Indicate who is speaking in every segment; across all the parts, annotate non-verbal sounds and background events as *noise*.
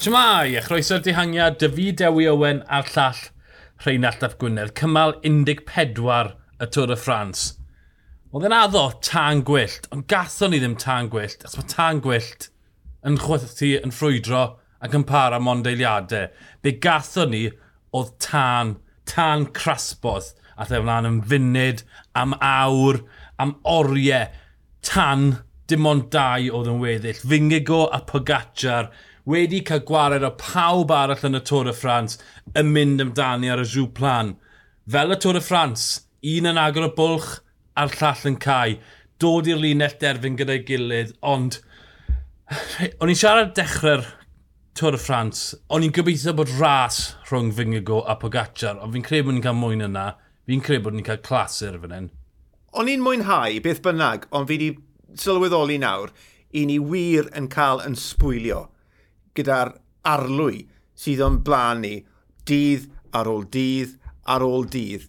Speaker 1: Siamai, a chroeso'r dihangiad, Dafi Dewi Owen a'r llall Rheinald Ap Gwynedd. Cymal 14 y Tôr y Ffrans. Oedd e'n addo tan gwyllt, ond gatho ni ddim tan gwyllt, achos mae tan gwyllt yn chwythu yn ffrwydro ac yn para mondeiliadau. Be gatho ni oedd tan, tan crasbodd, a lle flaen yn funud, am awr, am oriau, tan dim ond dau oedd yn weddill. Fingigo a Pogacar, wedi cael gwared o pawb arall yn y Tôr y Ffrans yn mynd amdani ar y jw plan. Fel y Tôr y Ffrans, un yn agor y bwlch a'r llall yn cael. dod i'r linell derfyn gyda'i gilydd, ond *sighs* o'n i'n siarad dechrau'r Tôr y Ffrans, o'n i'n gobeithio bod ras rhwng Fingigo a Pogacar, ond fi'n credu bod ni'n cael mwyn na fi'n credu bod ni'n cael clasur fan hyn.
Speaker 2: O'n i'n mwynhau beth bynnag, ond fi wedi sylweddoli nawr, i ni wir yn cael yn sbwylio gyda'r arlwy sydd o'n blaen ni dydd ar ôl dydd ar ôl dydd.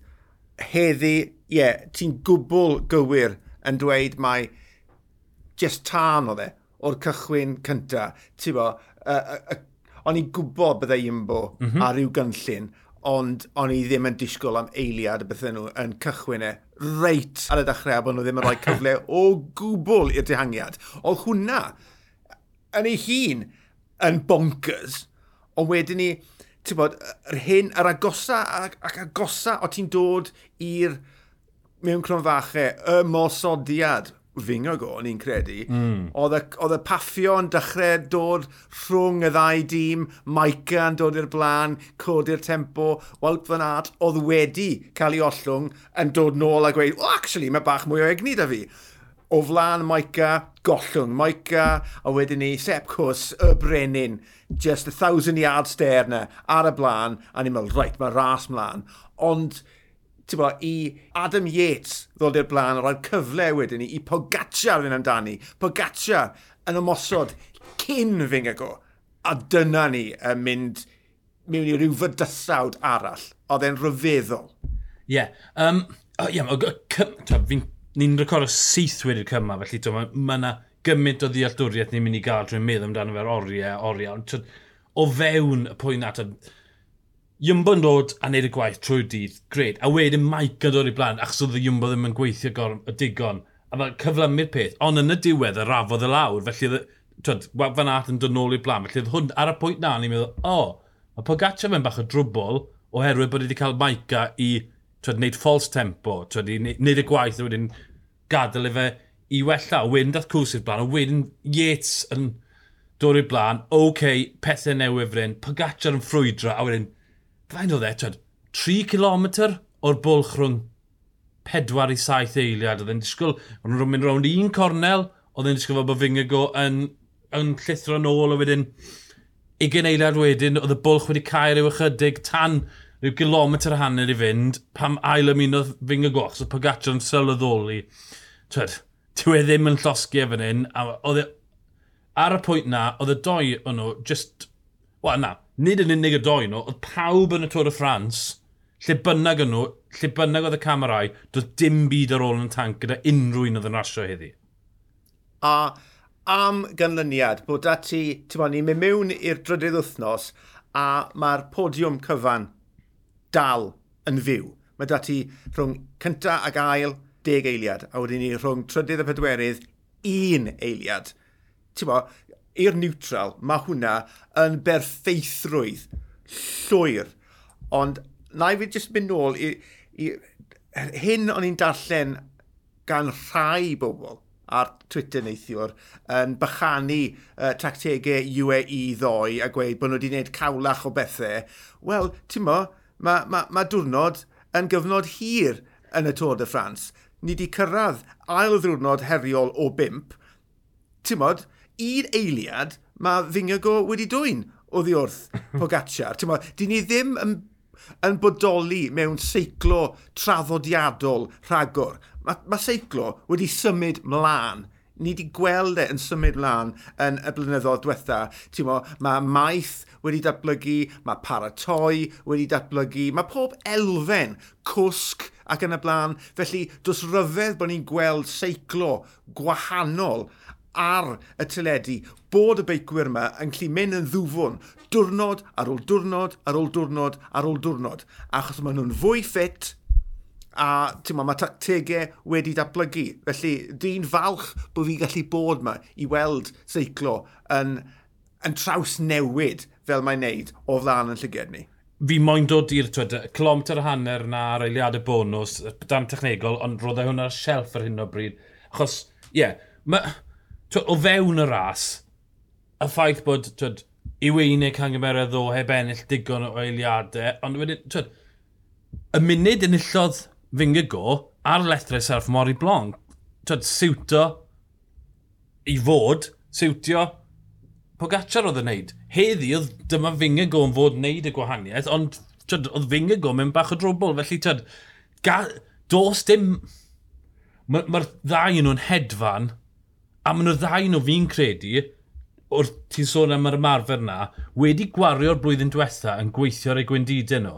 Speaker 2: Heddi, ie, yeah, ti'n gwbl gywir yn dweud mai just tan o dde o'r cychwyn cynta. Ti'n bo, uh, uh, uh, o'n i'n gwybod byddai ymbo mm -hmm. ar ryw gynllun, ond o'n i ddim yn disgwyl am eiliad y bethau nhw yn cychwyn e reit ar y dechrau a bod nhw ddim yn rhoi cyfle o gwbl i'r dehangiad. Oedd hwnna yn ei hun yn bonkers. Ond wedyn ni, ti'n bod, yr hyn, yr agosa ac, agosa o ti'n dod i'r mewn cronfachau, y mosodiad, fingog o'n ni'n credu, mm. oedd y paffio yn dechrau dod rhwng y ddau dîm, Maica yn dod i'r blaen, codi'r tempo, Walp Van Aert oedd wedi cael ei ollwng yn dod nôl a gweud, oh, actually, mae bach mwy o egni da fi o flan Maica, gollwng Maica, a wedyn ni Sepp Cws, y Brenin, just a thousand yard stare na, ar y blaen, a ni'n meddwl, reit, mae ras mlaen. Ond, ti'n bo, i Adam Yates ddod i'r blaen, a roi'r cyfle wedyn ni, i Pogacar fynd amdani, Pogacar yn ymosod cyn Fingago, a dyna ni yn mynd mewn i ryw fydysawd arall. Oedd e'n rhyfeddol.
Speaker 1: Ie. Yeah. Um, oh, yeah, fi'n ni'n record o syth wedi'r cyma, felly to, mae ma yna gymaint o ddealltwriaeth ni'n mynd i gael drwy'n meddwl amdano fe'r oriau, oriau. Ond, o fewn y pwynt at Iwmbo yn dod a wneud y gwaith trwy'r dydd, gred. A wedyn Mike yn dod i blaen, achos oedd y Iwmbo ddim yn gweithio gor, y digon. A fel cyflymu'r peth, ond yn y diwedd y rafodd y lawr, felly twyd, fan at yn dod nôl i'r blaen. Felly hwn ar y pwynt na, ni'n meddwl, o, oh, mae Pogaccia fe'n bach o drwbl, oherwydd bod wedi cael Maica i twyd, wneud false tempo, twyd, i wneud y gwaith a wedyn gadael i fe i wella. Wedyn dath Cwsif blaen, a wedyn Yates yn dod i'r blaen, oce, okay, pethau newydd fryn, Pogacar yn ffrwydro, a wedyn, fain oedd e, twyd, 3 km o'r bwlch rhwng 4 i 7 eiliad. Oedd e'n disgwyl, oedd nhw'n mynd rownd un cornel, oedd e'n disgwyl bod Fingago yn, yn llithro nôl, a wedyn, 20 eiliad wedyn, oedd y bwlch wedi cael ei ychydig tan rhyw gilometr hanner i fynd, pam ail ymunodd fyng y goch, so Pogacar yn sylweddoli. Twed, dyw e ddim yn llosgu efo hyn, a oedd e, ar y pwynt na, oedd y doi o'n nhw, just, wel na, nid yn unig y doi nhw, oedd pawb yn y Tôr y Ffrans, lle bynnag yn nhw, lle bynnag oedd y camerau, doedd dim byd ar ôl yn y tank gyda unrhyw un oedd yn rasio heddi.
Speaker 2: A am ganlyniad bod da ti, ti'n ni'n mynd mewn i'r drydydd wythnos, a mae'r podiwm cyfan dal yn fyw. Mae dati rhwng cynta ag ail, deg eiliad, a wedyn ni rhwng trydydd a pedwerydd, un eiliad. Ti'n bo, i'r neutral, mae hwnna yn berffeithrwydd llwyr. Ond na i fi jyst mynd nôl i, i hyn o'n i'n darllen gan rhai bobl ar Twitter neithiwr yn bychanu uh, tactegau UAE ddoi a gweud bod nhw wedi gwneud cawlach o bethau. Wel, ti'n mo, mae ma, ma diwrnod yn gyfnod hir yn y Tôr de France. Ni wedi cyrraedd ail ddiwrnod heriol o bimp. Ti'n modd, un eiliad mae Fingago wedi dwy'n o ddiwrth *laughs* Pogacar. Ti'n modd, di ni ddim yn, yn bodoli mewn seiclo traddodiadol rhagor. Mae ma seiclo wedi symud mlaen ni wedi gweld e yn symud mlaen yn y blynyddoedd diwetha. Ti'n mo, mae maith wedi datblygu, mae paratoi wedi datblygu, mae pob elfen cwsg ac yn y blaen. Felly, dos ryfedd bod ni'n gweld seiclo gwahanol ar y teledu, bod y beicwyr yma yn gallu mynd yn ddwfwn diwrnod ar ôl diwrnod ar ôl diwrnod ar ôl diwrnod, achos maen nhw'n fwy ffit, a ma, mae tactegau wedi datblygu. Felly, dwi'n falch bod fi'n gallu bod yma i weld seiclo yn, yn traws newid fel mae'n neud o flaen yn llyged ni.
Speaker 1: Fi moyn dod i'r kilometr a hanner na ar eiliadau bonus, dan technegol, ond roedd e hwnna'r shelf ar hyn o bryd. Achos, ie, yeah, o fewn y ras, y ffaith bod twyd, i unig hangymeredd o heb ennill digon o eiliadau, ond wedyn, twyd, y munud enillodd go ar lethre serf Mori Blanc. Twyd, siwto i fod, siwtio Pogacar oedd yn neud. Heddi oedd dyma Fingago yn fod wneud y gwahaniaeth, ond tyd, oedd Fingago mewn bach o drwbl. Felly, tyd, ga, dos dim... Mae'r ma, ddau nhw'n hedfan, a maen nhw ddau nhw fi'n credu, wrth ti'n sôn am yr ymarfer yna, wedi gwario'r blwyddyn diwetha yn gweithio ar ei gwendidau nhw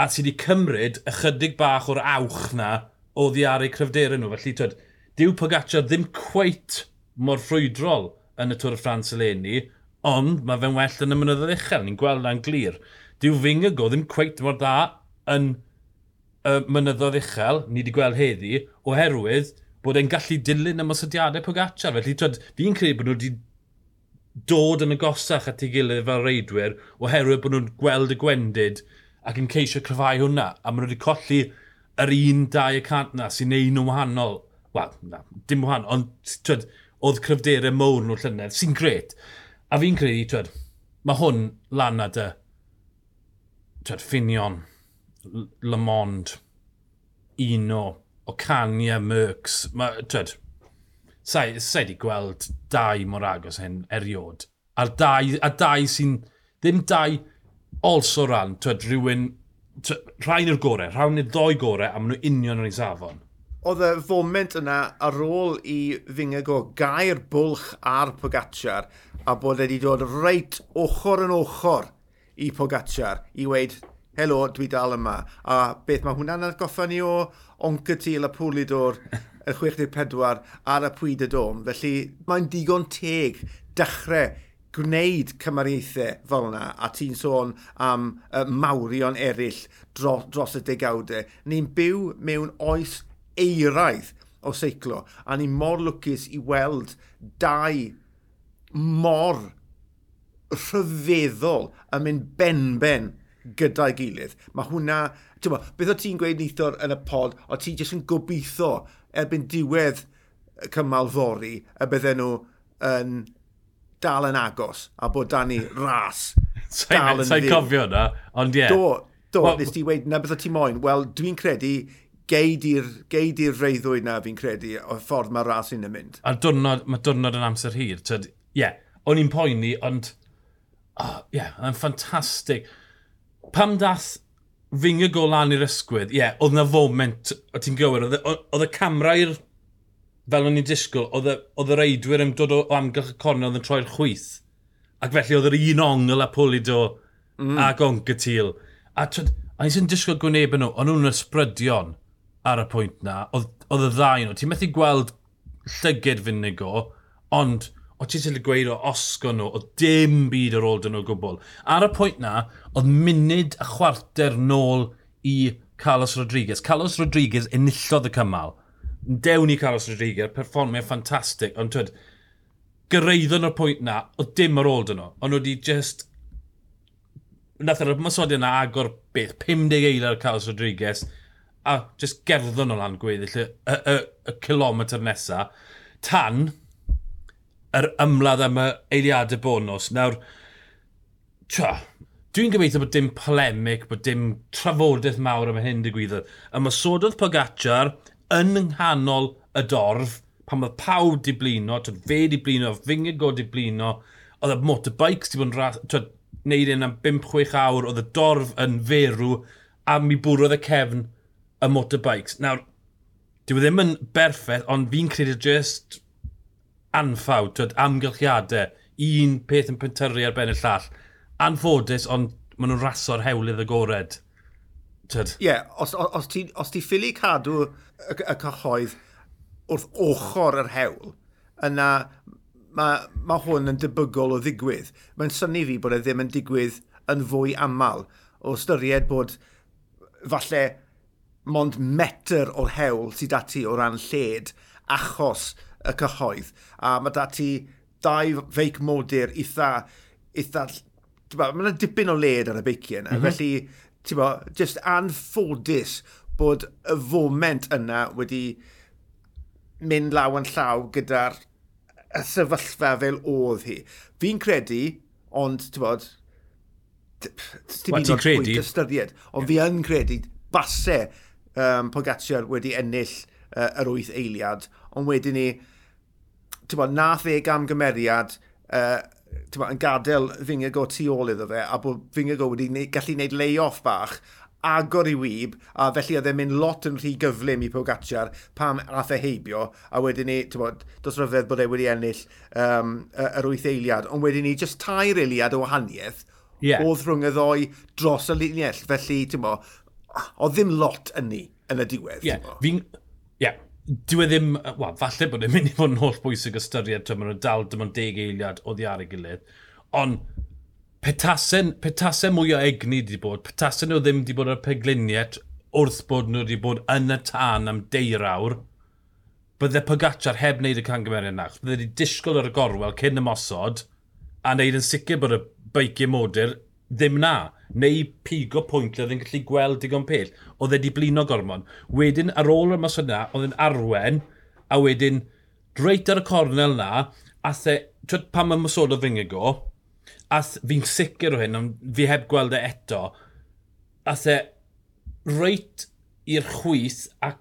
Speaker 1: a sydd wedi cymryd ychydig bach o'r awch na o ddiaru cryfderau nhw. Felly, twyd, diw Pogacar ddim cweit mor ffrwydrol yn y Tŵr y Ffrans eleni, ond mae fe'n well yn y mynyddoedd uchel. Ni'n gweld na'n glir. Dyw Fingago ddim cweit mor dda yn y mynyddoedd uchel, ni wedi gweld heddi, oherwydd bod e'n gallu dilyn ymosodiadau Pogacar. Felly, twyd, fi'n credu bod nhw wedi dod yn agosach at ei gilydd fel reidwyr oherwydd bod nhw'n gweld y gwendid ac yn ceisio cryfau hwnna. A maen nhw wedi colli yr un dau y cant na sy'n neud nhw'n wahanol. Wel, na, dim wahanol, ond twyd, oedd cryfderau mowr nhw llynedd, sy'n gret. A fi'n credu, twed, mae hwn lan at y twed, Finion, Le Monde, Uno, Ocania, Mercs. Mae, twed, sa'i sa di gweld dau mor agos hyn eriod. A dau, a dau sy'n, ddim dau also ran, twyd, rhywun, rhain i'r gorau, rhain i'r ddoi gorau, a maen nhw union yn ei safon.
Speaker 2: Oedd y foment yna ar ôl i fyngeg o gair bwlch ar Pogacar, a bod wedi dod reit ochr yn ochr i Pogacar, i weid, helo, dwi dal yma. A beth mae hwnna'n atgoffa ni o Oncatil a Pwlidor y 64 ar y Pwyd y Dom. Felly mae'n digon teg dechrau gwneud cymariaethau fel yna, a ti'n sôn am uh, mawrion eraill dro, dros y degawdau. Ni'n byw mewn oes eiraidd o seiclo, a ni mor lwcus i weld dau mor rhyfeddol yn mynd ben gyda'i gilydd. Mae hwnna, ti'n beth o ti'n gweud neithor yn y pod, o ti jyst yn gobeithio erbyn diwedd cymal fori y bydden nhw yn dal yn agos a bod dan ni ras *laughs*
Speaker 1: dal yn Sa'n cofio na, ond ie. Yeah.
Speaker 2: Do, do, well, nes ti weid na beth o ti moyn. Wel, dwi'n credu geid i'r reiddwyd na fi'n credu o ffordd mae'r ras i'n mynd.
Speaker 1: A dwrnod, mae dwrnod yn amser hir. Ie, yeah, o'n i'n poeni, ond... Ie, oh, yeah, yn ffantastig. Pam dath fyngau go lan i'r ysgwydd, ie, yeah, oedd na foment, o ti'n gywir, oedd y camera i'r fel o'n i'n disgwyl, oedd y reidwyr yn dod o, o amgylch y cornel oedd yn troi'r chwyth. Ac felly oedd yr un ongl a pwlido mm. a gonc y tîl. A twyd, a ni'n disgwyl gwneb nhw, ond nhw'n ysbrydion ar y pwynt na, oedd y ddau nhw. Ti'n methu gweld llyged fynd ond o ti'n sylwi gweud o osgo nhw, o dim byd ar ôl dyn nhw gwbl. Ar y pwynt na, oedd munud a chwarter nôl i Carlos Rodriguez. Carlos Rodriguez enillodd y cymal dewn i Carlos Rodriguez, perfformiad e ffantastig, ond twyd, gyrraeddon o'r pwynt na, o dim ar ôl dyn nhw. Ond wedi just... Nath yr ymwysodiad yna agor beth, 50 eiliad ar Carlos Rodriguez, a just gerddon o lan gweddill y, y, y, y kilometr nesaf, tan yr ymladd am y eiliadau bonus. Nawr, twa, dwi'n gobeithio bod dim polemig, bod dim trafodaeth mawr am hyn digwyddodd. Y masododd Pogacar, yn nghanol y dorf, pan oedd pawb di blino, twyd, fe di blino, finged go di blino, oedd y motorbikes di bod yn twyd, neud un am 5-6 awr, oedd y dorf yn ferw, a mi bwrodd y cefn y motorbikes. Nawr, dyw e ddim yn berffaith, ond fi'n credu just anffawd, twyd, amgylchiadau, un peth yn pentyrru ar ben y llall. Anffodus, ond maen nhw'n raso'r hewlydd agored.
Speaker 2: Ie, yeah, os, os, ti, os ti ffili cadw y, y cyhoedd wrth ochr yr hewl, yna mae ma hwn yn debygol o ddigwydd. Mae'n syni fi bod e ddim yn digwydd yn fwy aml. O styried bod falle mond metr o'r hewl sydd dati o ran lled achos y cyhoedd. A mae dati dau feic modur eitha, eitha Mae'n dipyn o led ar y beici yna, mm -hmm. felly ti'n bo, just anffodus bod y foment yna wedi mynd law yn llaw gyda'r y sefyllfa fel oedd hi. Fi'n credu, ond, ti'n bod,
Speaker 1: ti'n bod pwynt
Speaker 2: ystyried, ond yeah. fi yn credu, base um, Pogacar wedi ennill uh, yr wyth eiliad, ond wedyn ni, ti'n bod, nath e gam gymeriad uh, ma, yn gadael Fingago tu ôl iddo fe, a bod Fingago wedi ne gallu gwneud lay-off bach agor i wyb, a felly oedd e'n mynd lot yn rhy gyflym i Pogacar pam ath e heibio, a wedyn ni, ti'n bod, dos ryfedd bod e wedi ennill um, yr wyth eiliad, ond wedyn ni, just tair eiliad o wahaniaeth, yeah. oedd rhwng y ddoi dros y luniell, felly, ti'n bod, oedd ddim lot yn ni yn y diwedd.
Speaker 1: Yeah. Fi'n dwi e ddim, wel, falle bod e'n mynd i fod yn holl bwysig ystyried, twy, maen nhw dal dim ond deg eiliad o ddiar ei gilydd, ond petasen, petasen mwy o egni wedi bod, petasen nhw ddim wedi bod ar pegliniaeth wrth bod nhw wedi bod yn y tân am deirawr, bydde Pogacar heb wneud y cangymeriad nach, bydde wedi disgwyl ar y gorwel cyn y mosod, a wneud yn sicr bod y beicio modur ddim na neu pigo pwynt lle oedd yn gallu gweld digon pell, oedd wedi blino gormon. Wedyn, ar ôl y mas yna, oedd yn arwen, a wedyn, reit ar y cornel na, a the, twyd pan mae Masodo fyngau go, a fi'n sicr o hyn, ond fi heb gweld e eto, a the, reit i'r chwyth, a,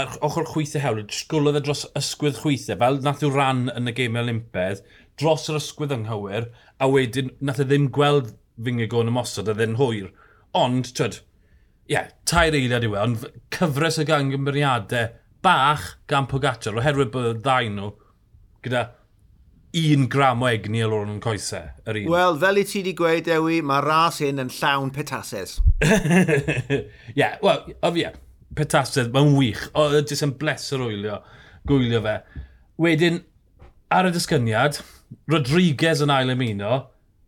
Speaker 1: ac ochr chwyth e hewlydd, sgwlodd e dros ysgwydd chwithau, e, fel nath yw ran yn y geimau olympedd, dros yr ysgwydd anghywir, a wedyn nath e ddim gweld fingego yn ymosod a ddyn hwyr. Ond, twyd, ie, yeah, tair eiliad yw e, ond cyfres y gan gymeriadau bach gan Pogacar, oherwydd bod y ddau nhw gyda un gram o egni ar ôl nhw'n coesau, yr un.
Speaker 2: Wel, fel i ti wedi gweud, Ewi, mae ras hyn yn llawn petases. *laughs*
Speaker 1: Ie, yeah, wel, o fi, yeah, petases, mae'n wych. O, jyst yn bleser wylio, gwylio fe. Wedyn, ar y disgyniad, Rodriguez yn ail ymuno,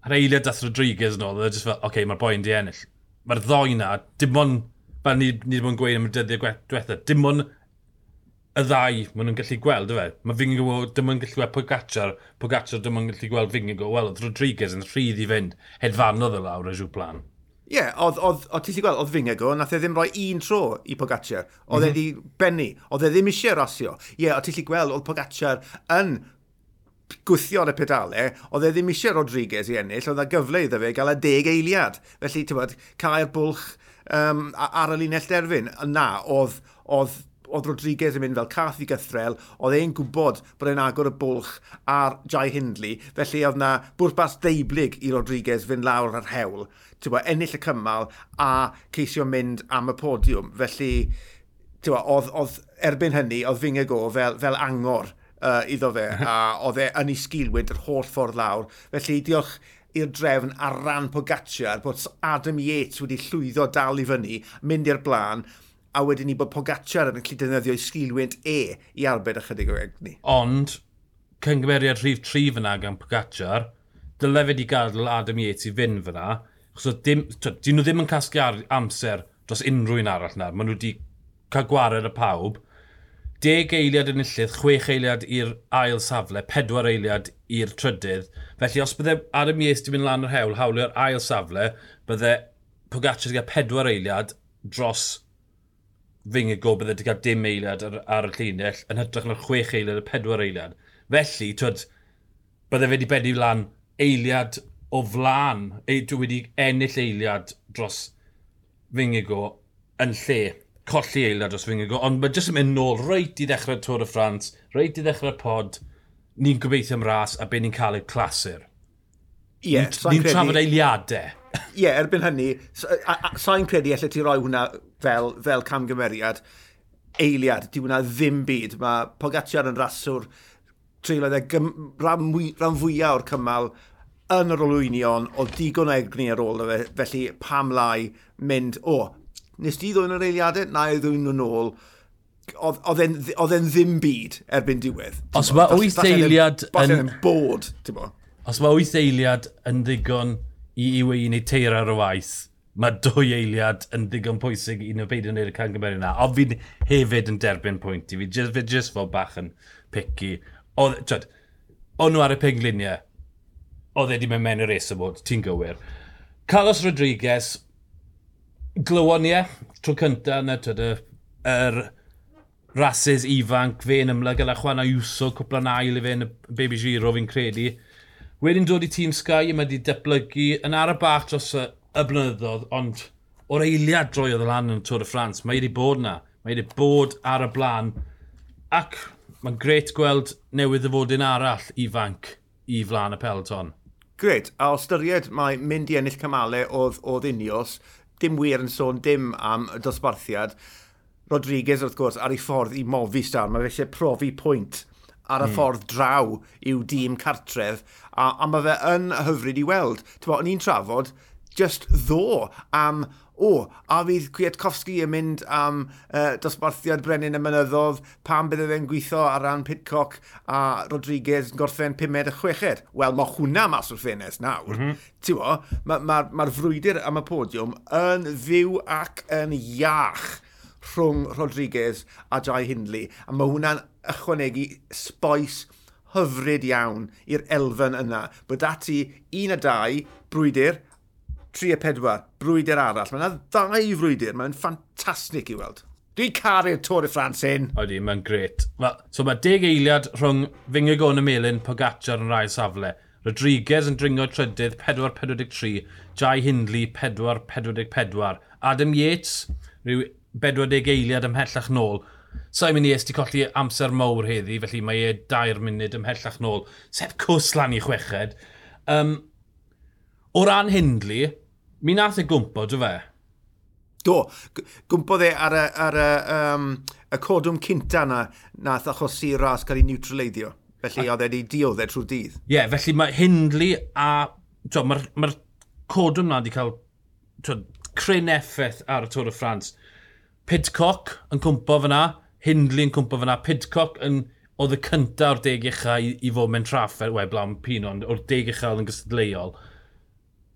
Speaker 1: yr eiliad dath Rodriguez yn ôl, oedd e jyst fel, oce, okay, mae'r boi'n di ennill. Mae'r ddoi na, dim ond, fel ni, ni ddim yn gweud am y dyddiau diwethaf, dim ond y ddau maen nhw'n gallu gweld, yfe? Mae Fingo dim ond gallu gweld Pogacar, Pogacar dim ond gallu gweld Fingo. Wel, oedd Rodriguez yn rhydd i fynd hedfanodd y e lawr y jw plan.
Speaker 2: Ie, yeah, oedd, oedd, oedd ti'n gweld, oedd Fingo, nath e ddim rhoi un tro i Pogacar. Oedd mm -hmm. e mhm. wedi benni, oedd e ddim eisiau rasio. Ie, yeah, oedd ti'n gweld, oedd Pogacar yn gwythio ar y pedalau, oedd e ddim eisiau Rodriguez i ennill, oedd e gyfle iddo fe gael y deg eiliad. Felly, ti'n bod, cael bwlch um, ar y linell derfyn. Na, oedd, oedd oedd Rodriguez yn mynd fel cath i gythrel, oedd e'n gwybod bod e'n agor y bwlch ar Jai Hindley, felly oedd na bwrpas deiblyg i Rodriguez fynd lawr ar hewl, ti'n bod, ennill y cymal a ceisio mynd am y podiwm. Felly, ti'n bod, oedd, oedd erbyn hynny, oedd fyngeg o fel, fel angor uh, iddo fe, *laughs* a oedd e yn ei sgilwynt yr holl ffordd lawr. Felly diolch i'r drefn ar ran Pogacar bod Adam Yates wedi llwyddo dal i fyny, mynd i'r blaen, a wedyn ni bod Pogacar yn gallu defnyddio ei sgilwynt e i arbed ychydig o egni.
Speaker 1: Ond, cyngymeriad rhif tri fyna gan Pogacar, dyle fe di gadael Adam Yates i fynd fyna, achos dim, dyn nhw ddim yn casgu amser dros unrhyw un arall na, maen nhw wedi cael gwared y pawb, 10 eiliad yn illydd, 6 eiliad i'r ail safle, 4 eiliad i'r trydydd. Felly os bydde Adam Ies di mynd lan yr hewl, hawlio'r ail safle, bydde Pogacar wedi cael 4 eiliad dros fyng y go bydde wedi cael dim eiliad ar, ar y llinell, yn hytrach na'r 6 eiliad y 4 eiliad. Felly, twyd, bydde fe wedi bedu lan eiliad o flan, ei, dwi wedi ennill eiliad dros Fingigo yn lle colli aelod dros fy nghygo, ond mae jyst yn mynd nôl reit i ddechrau Tôr y Ffrans, reit i ddechrau pod, ni'n gobeithio am ras a be ni'n cael yw clasur. Ie, yeah, sa'n ni. Ni'n trafod eiliadau.
Speaker 2: Ie, yeah, erbyn hynny, sa'n credu allai ti roi hwnna fel, fel camgymeriad, eiliad, di hwnna ddim byd. Mae Pogacar yn raswr treulioedd e rhan, rhan fwyaf o'r cymal yn yr olwynion o digon egni ar ôl fe, felly pam lai mynd, o, nes di ddwy'n yr eiliadau, na i ddwy'n yn ôl, oedd e'n ddim byd erbyn diwedd.
Speaker 1: Os mae wyth eiliad
Speaker 2: yn... yn bod, ti'n bo.
Speaker 1: Os mae wyth eiliad yn ddigon i i wei wneud teir ar y waith, mae dwy eiliad yn ddigon pwysig i nhw beidio wneud y cangymeriad yna. Ond fi'n hefyd yn derbyn pwynt i fi. Just, fi just fel bach yn picky. Oedd, twyd, o'n nhw ar y pengliniau, oedd e wedi mynd mewn i'r res o bod, ti'n gywir. Carlos Rodriguez, glywon ie, tro cynta na twyd, yr, er rases ifanc, fe'n ymlaen gyda Juan Ayuso, cwpl yn ail i fe yn y Baby Giro fi'n credu. Wedyn dod i tîm Sky, mae wedi datblygu yn ar y bach dros y, y blynyddoedd, ond o'r eiliad droi oedd y lan yn Tôr y Ffrans, mae wedi bod na. Mae wedi bod ar y blaen. Ac mae'n gret gweld newydd y fod yn arall ifanc i flaen y pelton.
Speaker 2: Gret, a o styried mae mynd i ennill cymalau oedd, oedd unios, dim wir yn sôn dim am y dosbarthiad. Rodriguez, wrth gwrs, ar ei ffordd i mofi star. Mae eisiau profi pwynt ar y mm. ffordd draw i'w dîm cartref, a, a mae fe yn hyfryd i weld. Tyfo, o'n i'n trafod just ddo am, o, oh, a fydd Kwiatkowski yn mynd am uh, dosbarthiad Brenin y Mynyddodd, pam bydde fe'n gweithio ar ran Pitcock a Rodriguez yn gorffen 5 a 6. Wel, mae hwnna mas o'r ffenest nawr. Mm -hmm. Ti'n bo, mae'r ma, ma, ma frwydr am y podiwm yn fyw ac yn iach rhwng Rodriguez a Jai Hindley. A mae hwnna'n ychwanegu sboes hyfryd iawn i'r elfen yna. Bod ati un a dau brwydr 3 a 4, brwydyr arall. Mae yna ddau frwydyr, mae'n ffantastig i weld. Dwi'n caru'r Tôr y Ffrans hyn.
Speaker 1: Oeddi, mae'n gret. Well, so mae deg eiliad rhwng Fingegon y Melin, Pogacar yn rhai safle. Rodriguez yn dringo trydydd 4.43, Jai Hindley 4.44, Adam Yates rhyw 40 eiliad ymhellach nôl. Sa'n mynd i esti colli amser mowr heddi, felly mae e dair munud ymhellach nôl. Sef cwslan i chweched. Um, o ran Hindley, Mi nath e gwmpo, dy fe?
Speaker 2: Do, gwmpodd e ar, y, ar y, um, y codwm cynta na nath achosi ras cael ei neutraleiddio. Felly oedd e wedi diodd e trwy'r dydd.
Speaker 1: Ie, yeah, felly mae Hindley a... Mae'r ma codwm na wedi cael cryn effaith ar y Tôr y Ffrans. Pidcock yn cwmpo fyna, Hindley yn cwmpo fyna, Pidcock yn oedd y cyntaf o'r deg uchaf i, i fod mewn traffer, we, blawn Pinon, o'r deg uchaf yn gystadleuol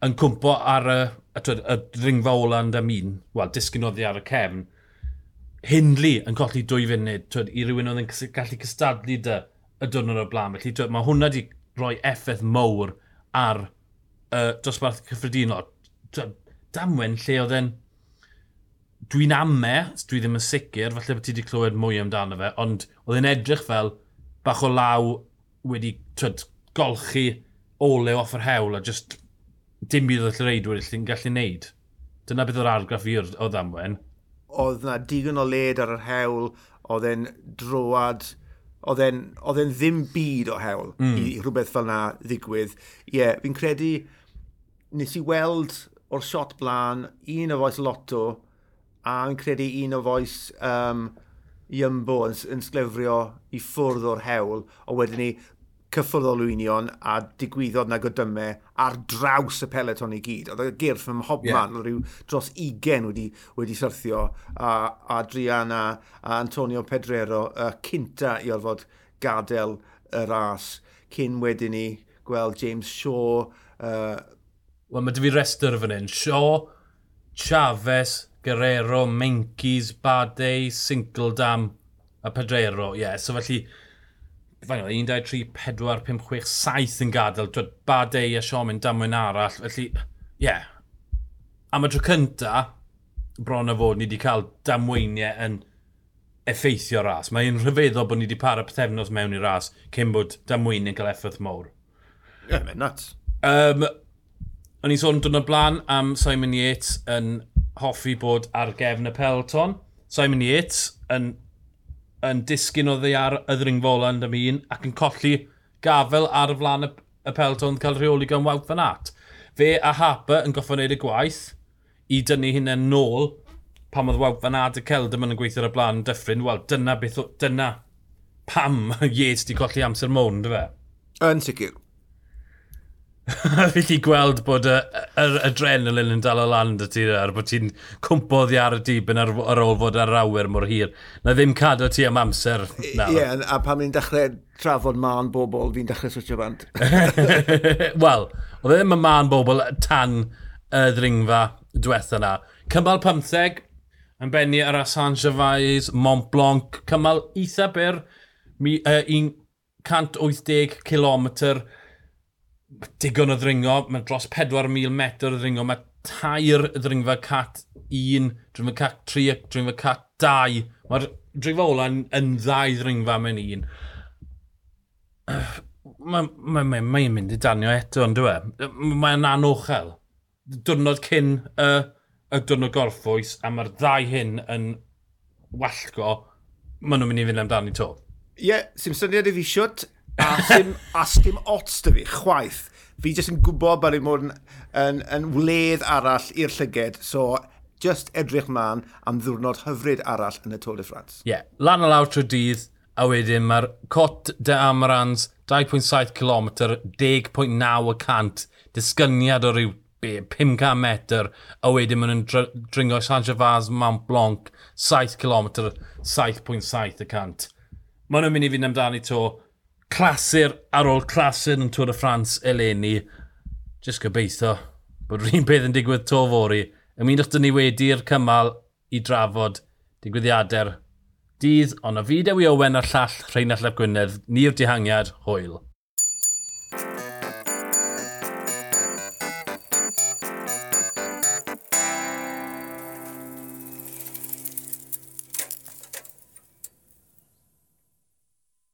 Speaker 1: yn cwmpo ar y, y, y y ringfa ola yn dam un, wel, disgynoddi ar y cefn, Hindley yn colli dwy funud twyd, i rywun oedd yn gallu cystadlu dy y dwrnod o'r blaen. Felly twyd, mae hwnna wedi rhoi effaith mowr ar uh, dosbarth cyffredinol. Damwen lle oedd e'n... Dwi'n amme, dwi ddim yn sicr, falle bod ti wedi clywed mwy amdano fe, ond oedd e'n edrych fel bach o law wedi twyd, golchi olew off yr hewl a just dim bydd oedd reidwyr allan gallu neud. Dyna beth o'r argraff i o ddamwen.
Speaker 2: Oedd na digon o led ar yr hewl, oedd e'n droad, oedd e'n ddim byd o hewl mm. i, i rhywbeth fel na ddigwydd. Ie, yeah, fi'n credu, nes i weld o'r shot blaen un o foes Lotto a'n credu un o foes um, Iambo yn, yn sglefrio i ffwrdd o'r hewl, a wedyn ni, cyffwrdd olwynion a digwyddodd na godymau ar draws y peleton i gyd. Oedd y gyrff ym hobman, yeah. rhyw dros 20 wedi, wedi syrthio a Adriana a Antonio Pedrero y cynta i orfod gadael y ras. Cyn wedyn ni gweld James Shaw. Uh...
Speaker 1: Wel, mae dy fi restr fan hyn. Shaw, Chavez, Guerrero, Menkis, Badei, Sinkeldam a Pedrero. Ie, yeah, so felly fain, o, 1, 2, 3, 4, 5, 6, 7 yn gadael. Dwi'n Badei a Siom yn damwyn arall. Felly, ie. Yeah. Am y tro cynta, bron o fod ni wedi cael damweiniau yn effeithio ras. Mae'n rhyfeddol bod ni wedi para pethefnos mewn i ras cyn bod damweiniau'n cael effaith mowr.
Speaker 2: Ie, yeah, mae'n nuts.
Speaker 1: Um, o'n i'n sôn dwrnod blaen am Simon Yates yn hoffi bod ar gefn y pelton. Simon Yates yn yn disgyn o ddeiar y ddringfola am un ac yn colli gafel ar y flan y, y pelton cael rheoli gan wawt fan at. Fe a Harper yn goffa wneud y gwaith i dynnu hynna nôl pam oedd wawt fan at y celdym yn gweithio ar y blaen dyffryn, wel dyna beth o, dyna pam *laughs* Yates di colli amser môn, dy fe?
Speaker 2: Yn sicr. *laughs*
Speaker 1: Fi chi gweld bod y, y, adrenalin yn dal o lan dy ti ar bod ti'n cwmpodd i ar y dibyn ar, ar ôl fod ar awyr mor hir. Na ddim cadw ti am amser.
Speaker 2: Ie, yeah, a pan fi'n dechrau trafod man bobl, fi'n dechrau switio bant. *laughs*
Speaker 1: Wel, oedd e ddim y man bobl tan y ddringfa diwetha na. Cymal 15, yn benni ar Asan Gervais, Mont Blanc, cymal eitha byr, 180 km digon o ddringo, mae dros 4,000 metr o ddringo, mae tair ddringfa cat 1, dringfa cat 3, dringfa cat 2. Mae'r dringfa ola yn, yn ddau ddringfa mewn un. Mae'n ma, ma, ma mynd i danio eto, ond dwi e. Mae'n anochel. Dwrnod cyn y, y dwrnod gorffwys, a mae'r ddau hyn yn wallgo, maen nhw'n mynd i fynd amdani to.
Speaker 2: Ie, yeah, sy'n syniad i fi siwt, A sy'n a sdim ots dy fi, chwaith. Fi jyst yn gwybod bod fi'n bod yn, yn, yn wledd arall i'r llyged. So, just edrych man am ddiwrnod hyfryd arall yn y Tôl de France.
Speaker 1: Ie, yeah. lan o lawr trwy dydd, a wedyn mae'r Cot de Amrans 2.7 km, 10.9 disgyniad o ryw 500 metr, a wedyn maen nhw'n dringo San Gervais, Mount Blanc, 7 km, 7.7 y cant. Maen nhw'n mynd i fynd amdani to, clasur ar ôl clasur yn Tŵr y Ffrans eleni. Just gobeithio bod rhywun peth yn digwydd to fori. Ymunwch dyn ni wedi'r cymal i drafod digwyddiadau'r dydd, ond o fideo i Owen a'r llall Rheinald Lep Gwynedd, ni'r dihangiad, hwyl.